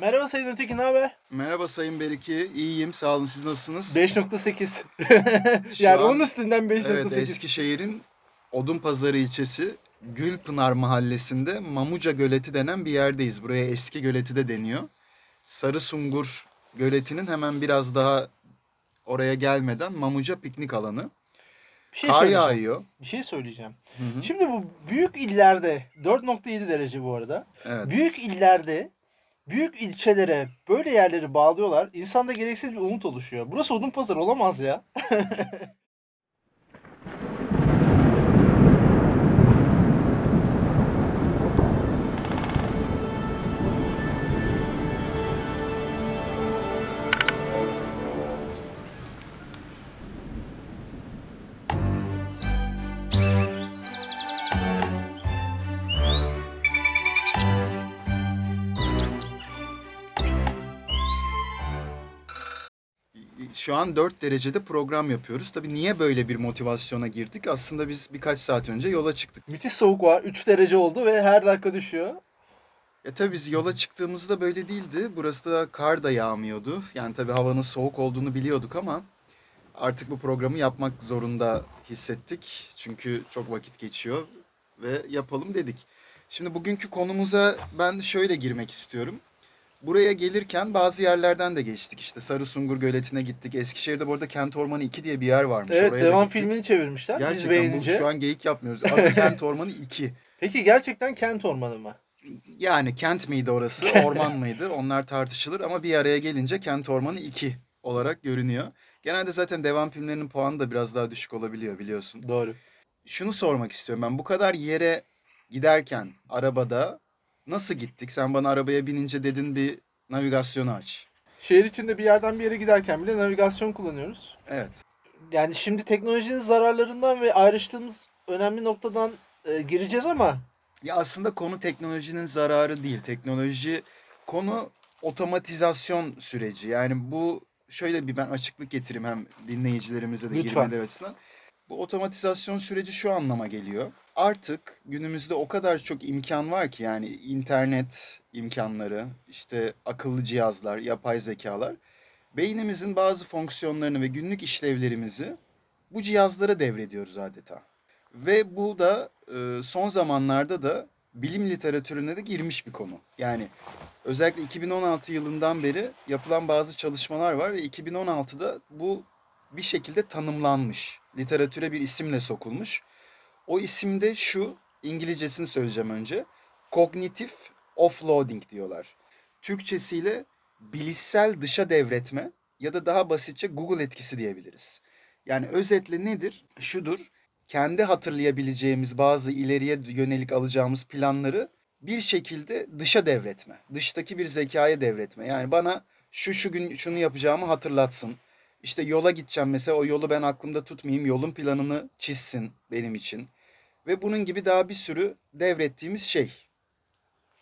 Merhaba Sayın Öteki, ne haber? Merhaba Sayın Beriki. İyiyim. Sağ olun. Siz nasılsınız? 5.8. Şu yani an- onun üstünden 5.8. Evet, Eskişehir'in Odunpazarı ilçesi Gülpınar mahallesinde Mamuca Göleti denen bir yerdeyiz. Buraya Eski Göleti de deniyor. Sarı Sungur Göleti'nin hemen biraz daha oraya gelmeden Mamuca piknik alanı. bir şey Kar söyleyeceğim. yağıyor. Bir şey söyleyeceğim. Hı hı. Şimdi bu büyük illerde 4.7 derece bu arada. Evet. Büyük illerde büyük ilçelere böyle yerleri bağlıyorlar. İnsanda gereksiz bir umut oluşuyor. Burası Odunpazarı olamaz ya. Şu an 4 derecede program yapıyoruz. Tabii niye böyle bir motivasyona girdik? Aslında biz birkaç saat önce yola çıktık. Müthiş soğuk var. 3 derece oldu ve her dakika düşüyor. Ya tabii biz yola çıktığımızda böyle değildi. Burası da kar da yağmıyordu. Yani tabii havanın soğuk olduğunu biliyorduk ama artık bu programı yapmak zorunda hissettik. Çünkü çok vakit geçiyor ve yapalım dedik. Şimdi bugünkü konumuza ben şöyle girmek istiyorum. Buraya gelirken bazı yerlerden de geçtik. İşte Sarı Sungur Göleti'ne gittik. Eskişehir'de bu arada Kent Ormanı 2 diye bir yer varmış. Evet Oraya devam filmini çevirmişler. Biz Gerçekten beğenince. bu şu an geyik yapmıyoruz. Adı Kent Ormanı 2. Peki gerçekten kent ormanı mı? Yani kent miydi orası, orman mıydı? Onlar tartışılır ama bir araya gelince Kent Ormanı 2 olarak görünüyor. Genelde zaten devam filmlerinin puanı da biraz daha düşük olabiliyor biliyorsun. Doğru. Şunu sormak istiyorum ben. Bu kadar yere giderken arabada nasıl gittik? Sen bana arabaya binince dedin bir navigasyonu aç. Şehir içinde bir yerden bir yere giderken bile navigasyon kullanıyoruz. Evet. Yani şimdi teknolojinin zararlarından ve ayrıştığımız önemli noktadan e, gireceğiz ama Ya aslında konu teknolojinin zararı değil. Teknoloji konu otomatizasyon süreci. Yani bu şöyle bir ben açıklık getireyim hem dinleyicilerimize de Lütfen. girmeleri açısından. Bu otomatizasyon süreci şu anlama geliyor. Artık günümüzde o kadar çok imkan var ki yani internet imkanları, işte akıllı cihazlar, yapay zekalar beynimizin bazı fonksiyonlarını ve günlük işlevlerimizi bu cihazlara devrediyoruz adeta. Ve bu da e, son zamanlarda da bilim literatürüne de girmiş bir konu. Yani özellikle 2016 yılından beri yapılan bazı çalışmalar var ve 2016'da bu bir şekilde tanımlanmış. Literatüre bir isimle sokulmuş. O isimde şu, İngilizcesini söyleyeceğim önce. Kognitif offloading diyorlar. Türkçesiyle bilişsel dışa devretme ya da daha basitçe Google etkisi diyebiliriz. Yani özetle nedir? Şudur. Kendi hatırlayabileceğimiz bazı ileriye yönelik alacağımız planları bir şekilde dışa devretme. Dıştaki bir zekaya devretme. Yani bana şu şu gün şunu yapacağımı hatırlatsın. İşte yola gideceğim mesela o yolu ben aklımda tutmayayım. Yolun planını çizsin benim için. Ve bunun gibi daha bir sürü devrettiğimiz şey.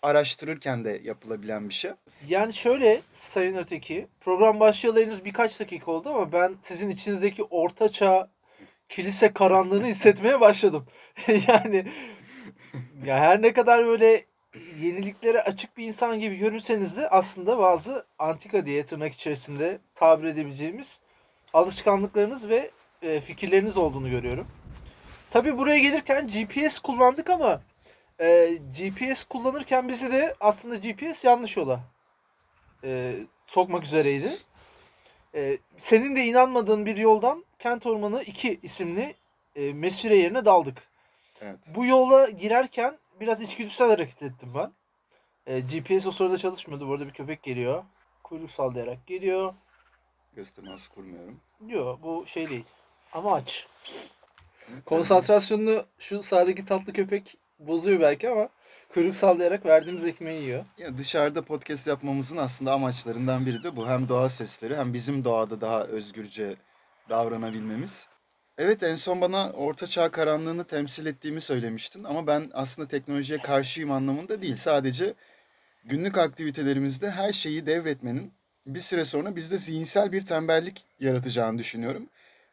Araştırırken de yapılabilen bir şey. yani şöyle Sayın Öteki program başlayalı henüz birkaç dakika oldu ama ben sizin içinizdeki ortaçağ kilise karanlığını hissetmeye başladım. yani ya her ne kadar böyle yeniliklere açık bir insan gibi görürseniz de aslında bazı antika diye tırnak içerisinde tabir edebileceğimiz alışkanlıklarınız ve e, fikirleriniz olduğunu görüyorum. Tabi buraya gelirken GPS kullandık ama e, GPS kullanırken bizi de aslında GPS yanlış yola e, sokmak üzereydi. E, senin de inanmadığın bir yoldan Kent Ormanı 2 isimli e, mesire yerine daldık. Evet. Bu yola girerken biraz içgüdüsel hareket ettim ben. E, GPS o sırada çalışmıyordu. Bu arada bir köpek geliyor. Kuyruk sallayarak geliyor. Teması kurmuyorum. Yok bu şey değil. Ama aç. Konsantrasyonunu şu sağdaki tatlı köpek bozuyor belki ama kuyruk sallayarak verdiğimiz ekmeği yiyor. Ya dışarıda podcast yapmamızın aslında amaçlarından biri de bu. Hem doğa sesleri hem bizim doğada daha özgürce davranabilmemiz. Evet en son bana orta çağ karanlığını temsil ettiğimi söylemiştin ama ben aslında teknolojiye karşıyım anlamında değil. Sadece günlük aktivitelerimizde her şeyi devretmenin bir süre sonra bizde zihinsel bir tembellik yaratacağını düşünüyorum.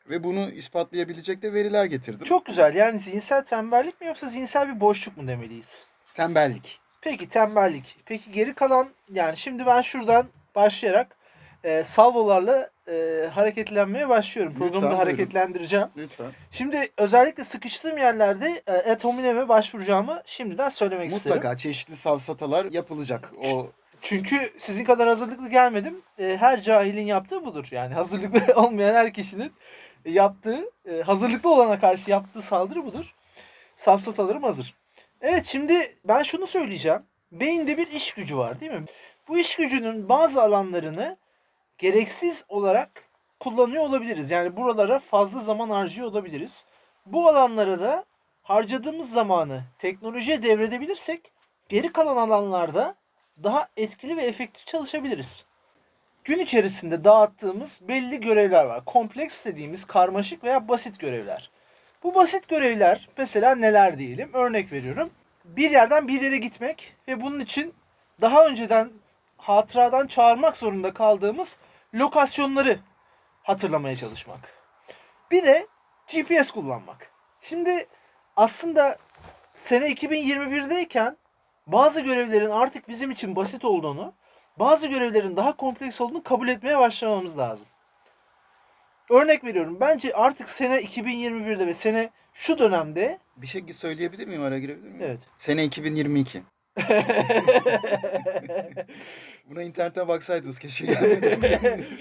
Ve bunu ispatlayabilecek de veriler getirdim. Çok güzel. Yani zihinsel tembellik mi yoksa zihinsel bir boşluk mu demeliyiz? Tembellik. Peki tembellik. Peki geri kalan yani şimdi ben şuradan başlayarak e, salvolarla e, hareketlenmeye başlıyorum. Lütfen, Programı da hareketlendireceğim. Lütfen. Şimdi özellikle sıkıştığım yerlerde e, et hominem'e başvuracağımı şimdiden söylemek isterim. Mutlaka çeşitli safsatalar yapılacak. O Çünkü sizin kadar hazırlıklı gelmedim. E, her cahilin yaptığı budur. Yani hazırlıklı olmayan her kişinin yaptığı, e, hazırlıklı olana karşı yaptığı saldırı budur. Safsatalarım hazır. Evet şimdi ben şunu söyleyeceğim. Beyinde bir iş gücü var değil mi? Bu iş gücünün bazı alanlarını gereksiz olarak kullanıyor olabiliriz. Yani buralara fazla zaman harcıyor olabiliriz. Bu alanlara da harcadığımız zamanı teknolojiye devredebilirsek geri kalan alanlarda daha etkili ve efektif çalışabiliriz. Gün içerisinde dağıttığımız belli görevler var. Kompleks dediğimiz karmaşık veya basit görevler. Bu basit görevler mesela neler diyelim? Örnek veriyorum. Bir yerden bir yere gitmek ve bunun için daha önceden hatıradan çağırmak zorunda kaldığımız lokasyonları hatırlamaya çalışmak. Bir de GPS kullanmak. Şimdi aslında sene 2021'deyken bazı görevlerin artık bizim için basit olduğunu, bazı görevlerin daha kompleks olduğunu kabul etmeye başlamamız lazım. Örnek veriyorum. Bence artık sene 2021'de ve sene şu dönemde bir şey söyleyebilir miyim? Ara girebilir miyim? evet. Sene 2022. Buna internetten baksaydınız keşke gelmeden.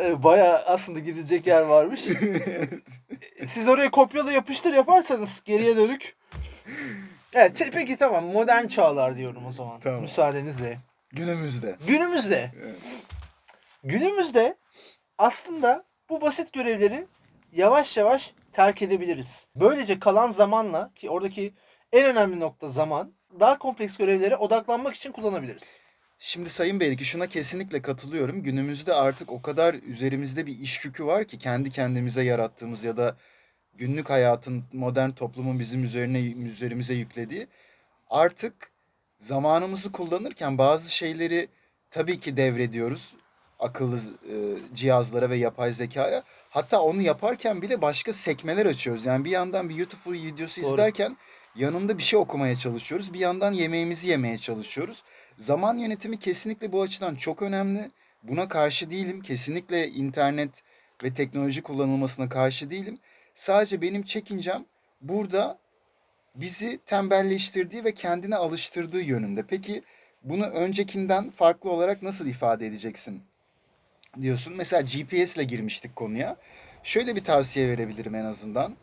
E, Bayağı aslında gidecek yer varmış. Siz oraya kopyala yapıştır yaparsanız geriye dönük. Evet se- peki tamam modern çağlar diyorum o zaman. Tamam. Müsaadenizle. Günümüzde. Günümüzde. Evet. Günümüzde aslında bu basit görevleri yavaş yavaş terk edebiliriz. Böylece kalan zamanla ki oradaki en önemli nokta zaman daha kompleks görevlere odaklanmak için kullanabiliriz. Şimdi Sayın Beylik şuna kesinlikle katılıyorum. Günümüzde artık o kadar üzerimizde bir iş yükü var ki kendi kendimize yarattığımız ya da günlük hayatın, modern toplumun bizim üzerine üzerimize yüklediği. Artık zamanımızı kullanırken bazı şeyleri tabii ki devrediyoruz akıllı e, cihazlara ve yapay zekaya. Hatta onu yaparken bile başka sekmeler açıyoruz. Yani bir yandan bir YouTube videosu Doğru. izlerken yanında bir şey okumaya çalışıyoruz. Bir yandan yemeğimizi yemeye çalışıyoruz. Zaman yönetimi kesinlikle bu açıdan çok önemli. Buna karşı değilim. Kesinlikle internet ve teknoloji kullanılmasına karşı değilim. Sadece benim çekincem burada bizi tembelleştirdiği ve kendine alıştırdığı yönünde. Peki bunu öncekinden farklı olarak nasıl ifade edeceksin diyorsun. Mesela GPS ile girmiştik konuya. Şöyle bir tavsiye verebilirim en azından.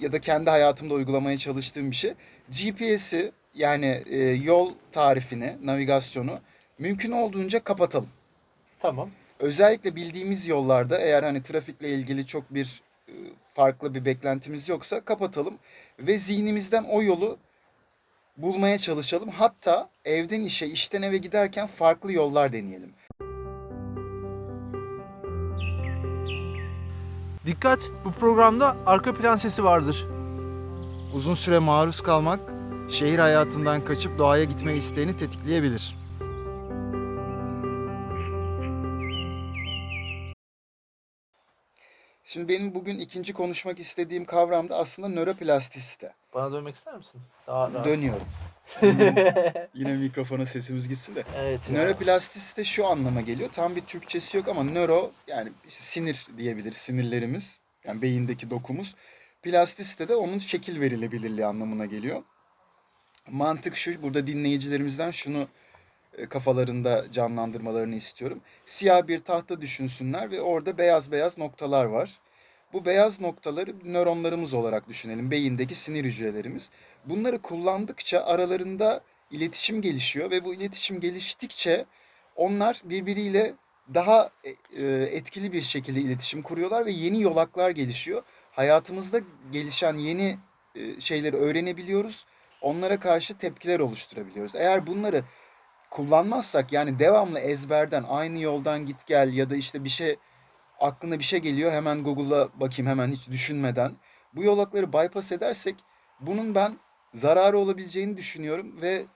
Ya da kendi hayatımda uygulamaya çalıştığım bir şey. GPS'i yani e, yol tarifini, navigasyonu mümkün olduğunca kapatalım. Tamam. Özellikle bildiğimiz yollarda eğer hani trafikle ilgili çok bir e, farklı bir beklentimiz yoksa kapatalım ve zihnimizden o yolu bulmaya çalışalım. Hatta evden işe, işten eve giderken farklı yollar deneyelim. Dikkat! Bu programda arka plan sesi vardır. Uzun süre maruz kalmak şehir hayatından kaçıp doğaya gitme isteğini tetikleyebilir. Şimdi benim bugün ikinci konuşmak istediğim kavram da aslında nöroplastisite. Bana dönmek ister misin? Daha rahat. Dönüyorum. Yine mikrofona sesimiz gitsin de. Evet. ya. Nöroplastisite şu anlama geliyor. Tam bir Türkçesi yok ama nöro yani sinir diyebiliriz. Sinirlerimiz yani beyindeki dokumuz. Plastisite de onun şekil verilebilirliği anlamına geliyor. Mantık şu burada dinleyicilerimizden şunu e, kafalarında canlandırmalarını istiyorum. Siyah bir tahta düşünsünler ve orada beyaz beyaz noktalar var. Bu beyaz noktaları nöronlarımız olarak düşünelim. Beyindeki sinir hücrelerimiz. Bunları kullandıkça aralarında iletişim gelişiyor ve bu iletişim geliştikçe onlar birbiriyle daha e, e, etkili bir şekilde iletişim kuruyorlar ve yeni yolaklar gelişiyor. Hayatımızda gelişen yeni e, şeyleri öğrenebiliyoruz. Onlara karşı tepkiler oluşturabiliyoruz. Eğer bunları kullanmazsak yani devamlı ezberden aynı yoldan git gel ya da işte bir şey aklına bir şey geliyor hemen Google'a bakayım hemen hiç düşünmeden bu yolakları bypass edersek bunun ben zararı olabileceğini düşünüyorum ve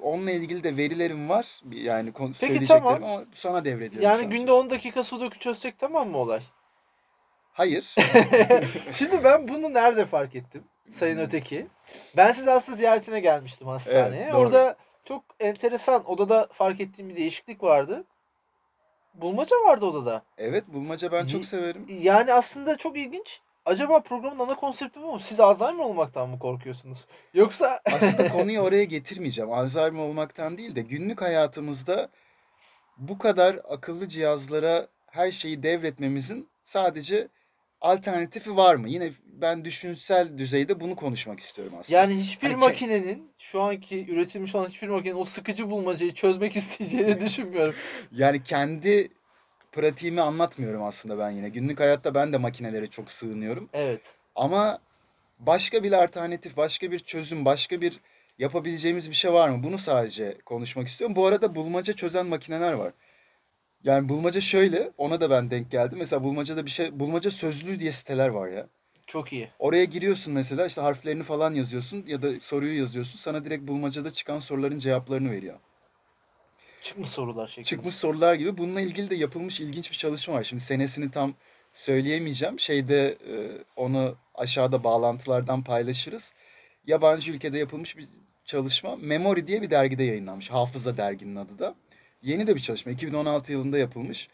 onunla ilgili de verilerim var. Yani Peki, söyleyeceklerim tamam. ama sana devrediyorum. Yani günde sözü. 10 dakika sudoku çözsek tamam mı olay? Hayır. Şimdi ben bunu nerede fark ettim? Sayın Öteki. Ben sizi aslında ziyaretine gelmiştim hastaneye. Evet, doğru. Orada çok enteresan odada fark ettiğim bir değişiklik vardı. Bulmaca vardı odada. Evet bulmaca ben çok severim. Yani aslında çok ilginç. Acaba programın ana konsepti bu mu? Siz Alzheimer olmaktan mı korkuyorsunuz? Yoksa Aslında konuyu oraya getirmeyeceğim. Alzheimer olmaktan değil de günlük hayatımızda bu kadar akıllı cihazlara her şeyi devretmemizin sadece alternatifi var mı? Yine ben düşünsel düzeyde bunu konuşmak istiyorum aslında. yani hiçbir Hani ke- makinenin şu anki üretilmiş olan hiçbir makinenin o sıkıcı bulmacayı çözmek isteyeceğini düşünmüyorum. Yani kendi pratiğimi anlatmıyorum aslında ben yine. Günlük hayatta ben de makinelere çok sığınıyorum. Evet. Ama başka bir alternatif, başka bir çözüm, başka bir yapabileceğimiz bir şey var mı? Bunu sadece konuşmak istiyorum. Bu arada bulmaca çözen makineler var. Yani bulmaca şöyle, ona da ben denk geldim. Mesela bulmacada bir şey, bulmaca sözlüğü diye siteler var ya. Çok iyi. Oraya giriyorsun mesela işte harflerini falan yazıyorsun ya da soruyu yazıyorsun. Sana direkt bulmacada çıkan soruların cevaplarını veriyor. Çıkmış sorular şeklinde. Çıkmış sorular gibi. Bununla ilgili de yapılmış ilginç bir çalışma var. Şimdi senesini tam söyleyemeyeceğim. Şeyde e, onu aşağıda bağlantılardan paylaşırız. Yabancı ülkede yapılmış bir çalışma. Memory diye bir dergide yayınlanmış. Hafıza derginin adı da. Yeni de bir çalışma. 2016 yılında yapılmış.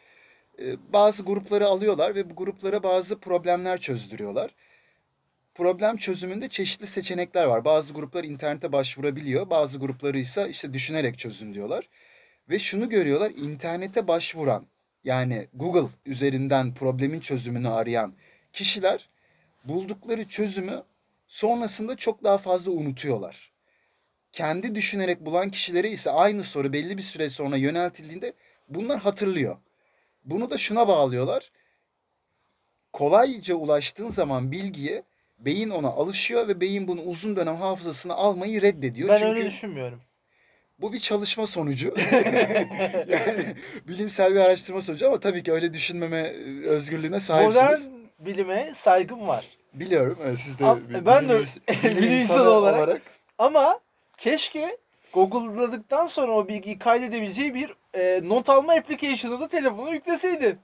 E, bazı grupları alıyorlar ve bu gruplara bazı problemler çözdürüyorlar. Problem çözümünde çeşitli seçenekler var. Bazı gruplar internete başvurabiliyor. Bazı grupları ise işte düşünerek çözün diyorlar. Ve şunu görüyorlar, internete başvuran yani Google üzerinden problemin çözümünü arayan kişiler buldukları çözümü sonrasında çok daha fazla unutuyorlar. Kendi düşünerek bulan kişilere ise aynı soru belli bir süre sonra yöneltildiğinde bunlar hatırlıyor. Bunu da şuna bağlıyorlar. Kolayca ulaştığın zaman bilgiye beyin ona alışıyor ve beyin bunu uzun dönem hafızasına almayı reddediyor. Ben Çünkü öyle düşünmüyorum. bu bir çalışma sonucu. yani bilimsel bir araştırma sonucu ama tabii ki öyle düşünmeme e, özgürlüğüne sahipsiniz. Modern bilime saygım var. Biliyorum. evet, Siz de Am- bir ben de bilim bilim bilim insanı insanı olarak- Ama keşke Google'ladıktan sonra o bilgiyi kaydedebileceği bir e, not alma application'ı da telefona yükleseydi.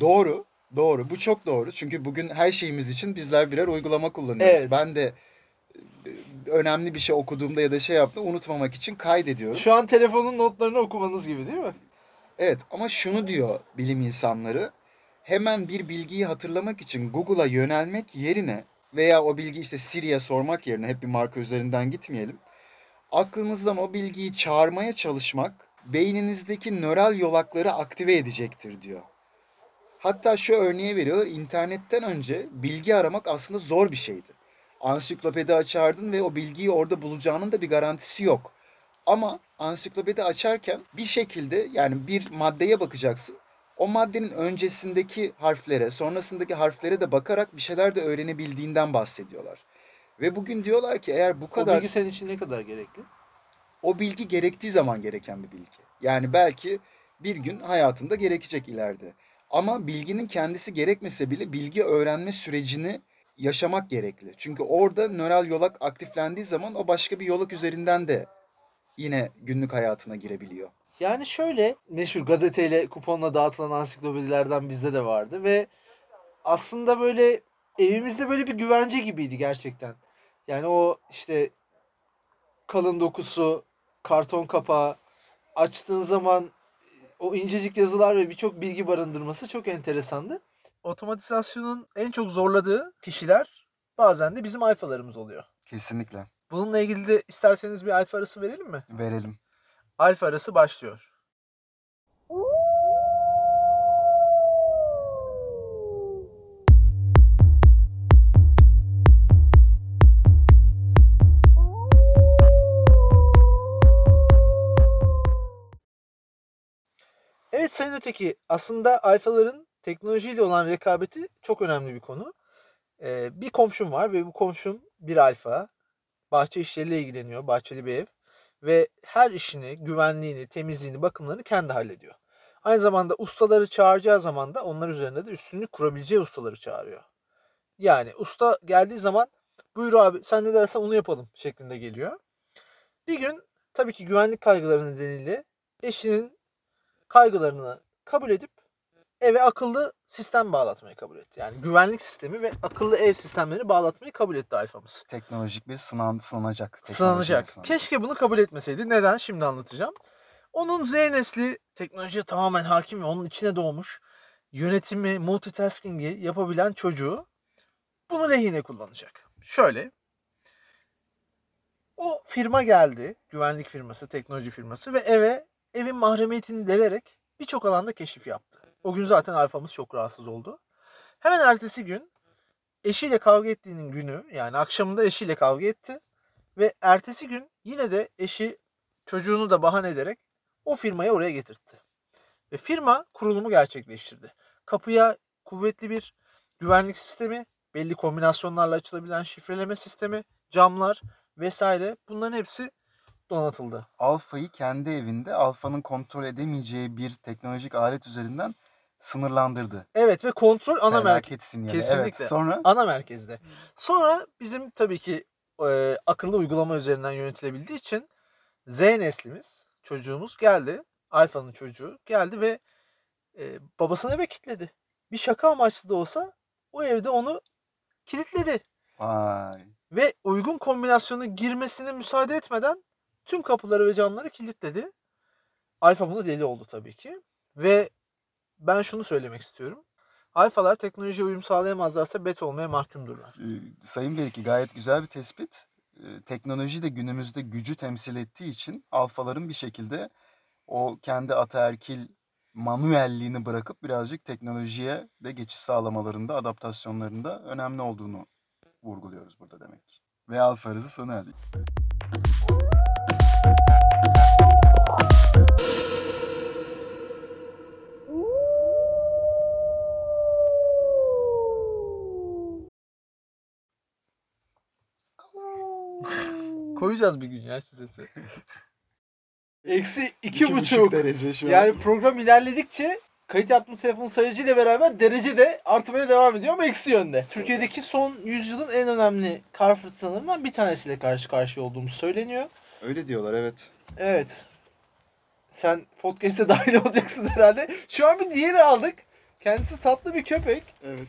Doğru. Doğru. Bu çok doğru. Çünkü bugün her şeyimiz için bizler birer uygulama kullanıyoruz. Evet. Ben de e, önemli bir şey okuduğumda ya da şey yaptığımda unutmamak için kaydediyorum. Şu an telefonun notlarını okumanız gibi değil mi? Evet ama şunu diyor bilim insanları. Hemen bir bilgiyi hatırlamak için Google'a yönelmek yerine veya o bilgiyi işte Siri'ye sormak yerine hep bir marka üzerinden gitmeyelim. Aklınızdan o bilgiyi çağırmaya çalışmak beyninizdeki nöral yolakları aktive edecektir diyor. Hatta şu örneği veriyorlar. internetten önce bilgi aramak aslında zor bir şeydi. Ansiklopedi açardın ve o bilgiyi orada bulacağının da bir garantisi yok. Ama ansiklopedi açarken bir şekilde yani bir maddeye bakacaksın. O maddenin öncesindeki harflere, sonrasındaki harflere de bakarak bir şeyler de öğrenebildiğinden bahsediyorlar. Ve bugün diyorlar ki eğer bu O kadar bilgi senin için ne kadar gerekli? o bilgi gerektiği zaman gereken bir bilgi. Yani belki bir gün hayatında gerekecek ileride. Ama bilginin kendisi gerekmese bile bilgi öğrenme sürecini yaşamak gerekli. Çünkü orada nöral yolak aktiflendiği zaman o başka bir yolak üzerinden de yine günlük hayatına girebiliyor. Yani şöyle meşhur gazeteyle kuponla dağıtılan ansiklopedilerden bizde de vardı ve aslında böyle evimizde böyle bir güvence gibiydi gerçekten. Yani o işte kalın dokusu, karton kapağı açtığın zaman o incecik yazılar ve birçok bilgi barındırması çok enteresandı. Otomatizasyonun en çok zorladığı kişiler bazen de bizim alfalarımız oluyor. Kesinlikle. Bununla ilgili de isterseniz bir alfa arası verelim mi? Verelim. Alfa arası başlıyor. Evet Sayın Öteki, aslında alfaların teknolojiyle olan rekabeti çok önemli bir konu. Ee, bir komşum var ve bu komşum bir alfa. Bahçe işleriyle ilgileniyor, bahçeli bir ev. Ve her işini, güvenliğini, temizliğini, bakımlarını kendi hallediyor. Aynı zamanda ustaları çağıracağı zaman da onlar üzerinde de üstünlük kurabileceği ustaları çağırıyor. Yani usta geldiği zaman buyur abi sen ne dersen onu yapalım şeklinde geliyor. Bir gün tabii ki güvenlik kaygıları nedeniyle eşinin kaygılarını kabul edip eve akıllı sistem bağlatmayı kabul etti. Yani güvenlik sistemi ve akıllı ev sistemlerini bağlatmayı kabul etti alfamız. Teknolojik bir sınan, sınanacak. sınanacak. Keşke bunu kabul etmeseydi. Neden? Şimdi anlatacağım. Onun Z nesli teknolojiye tamamen hakim ve onun içine doğmuş yönetimi, multitasking'i yapabilen çocuğu bunu lehine kullanacak. Şöyle. O firma geldi. Güvenlik firması, teknoloji firması ve eve evin mahremiyetini delerek birçok alanda keşif yaptı. O gün zaten alfamız çok rahatsız oldu. Hemen ertesi gün eşiyle kavga ettiğinin günü yani akşamında eşiyle kavga etti. Ve ertesi gün yine de eşi çocuğunu da bahane ederek o firmayı oraya getirtti. Ve firma kurulumu gerçekleştirdi. Kapıya kuvvetli bir güvenlik sistemi, belli kombinasyonlarla açılabilen şifreleme sistemi, camlar vesaire bunların hepsi donatıldı. Alfa'yı kendi evinde Alfa'nın kontrol edemeyeceği bir teknolojik alet üzerinden sınırlandırdı. Evet ve kontrol ana merkez. Sinyali. Kesinlikle. Evet. Sonra Ana merkezde. Sonra bizim tabii ki e, akıllı uygulama üzerinden yönetilebildiği için Z neslimiz, çocuğumuz geldi. Alfa'nın çocuğu geldi ve e, babasını eve kilitledi. Bir şaka amaçlı da olsa o evde onu kilitledi. vay. Ve uygun kombinasyonu girmesine müsaade etmeden tüm kapıları ve camları kilitledi. Alfa buna deli oldu tabii ki. Ve ben şunu söylemek istiyorum. Alfalar teknolojiye uyum sağlayamazlarsa bet olmaya mahkumdurlar. Ee, Sayın Belki gayet güzel bir tespit. Ee, Teknoloji de günümüzde gücü temsil ettiği için alfaların bir şekilde o kendi ataerkil manuelliğini bırakıp birazcık teknolojiye de geçiş sağlamalarında, adaptasyonlarında önemli olduğunu vurguluyoruz burada demek. Ve alfa hızı sona erdik. Koyacağız bir gün ya şu sesi. Eksi iki, İki buçuk. derece şu an. Yani program ilerledikçe kayıt yaptığım telefon sayıcıyla beraber derece de artmaya devam ediyor ama eksi yönde. Türkiye'deki son yüzyılın en önemli kar fırtınalarından bir tanesiyle karşı karşıya olduğumuz söyleniyor. Öyle diyorlar evet. Evet. Sen podcast'e dahil olacaksın herhalde. Şu an bir diğeri aldık. Kendisi tatlı bir köpek. Evet.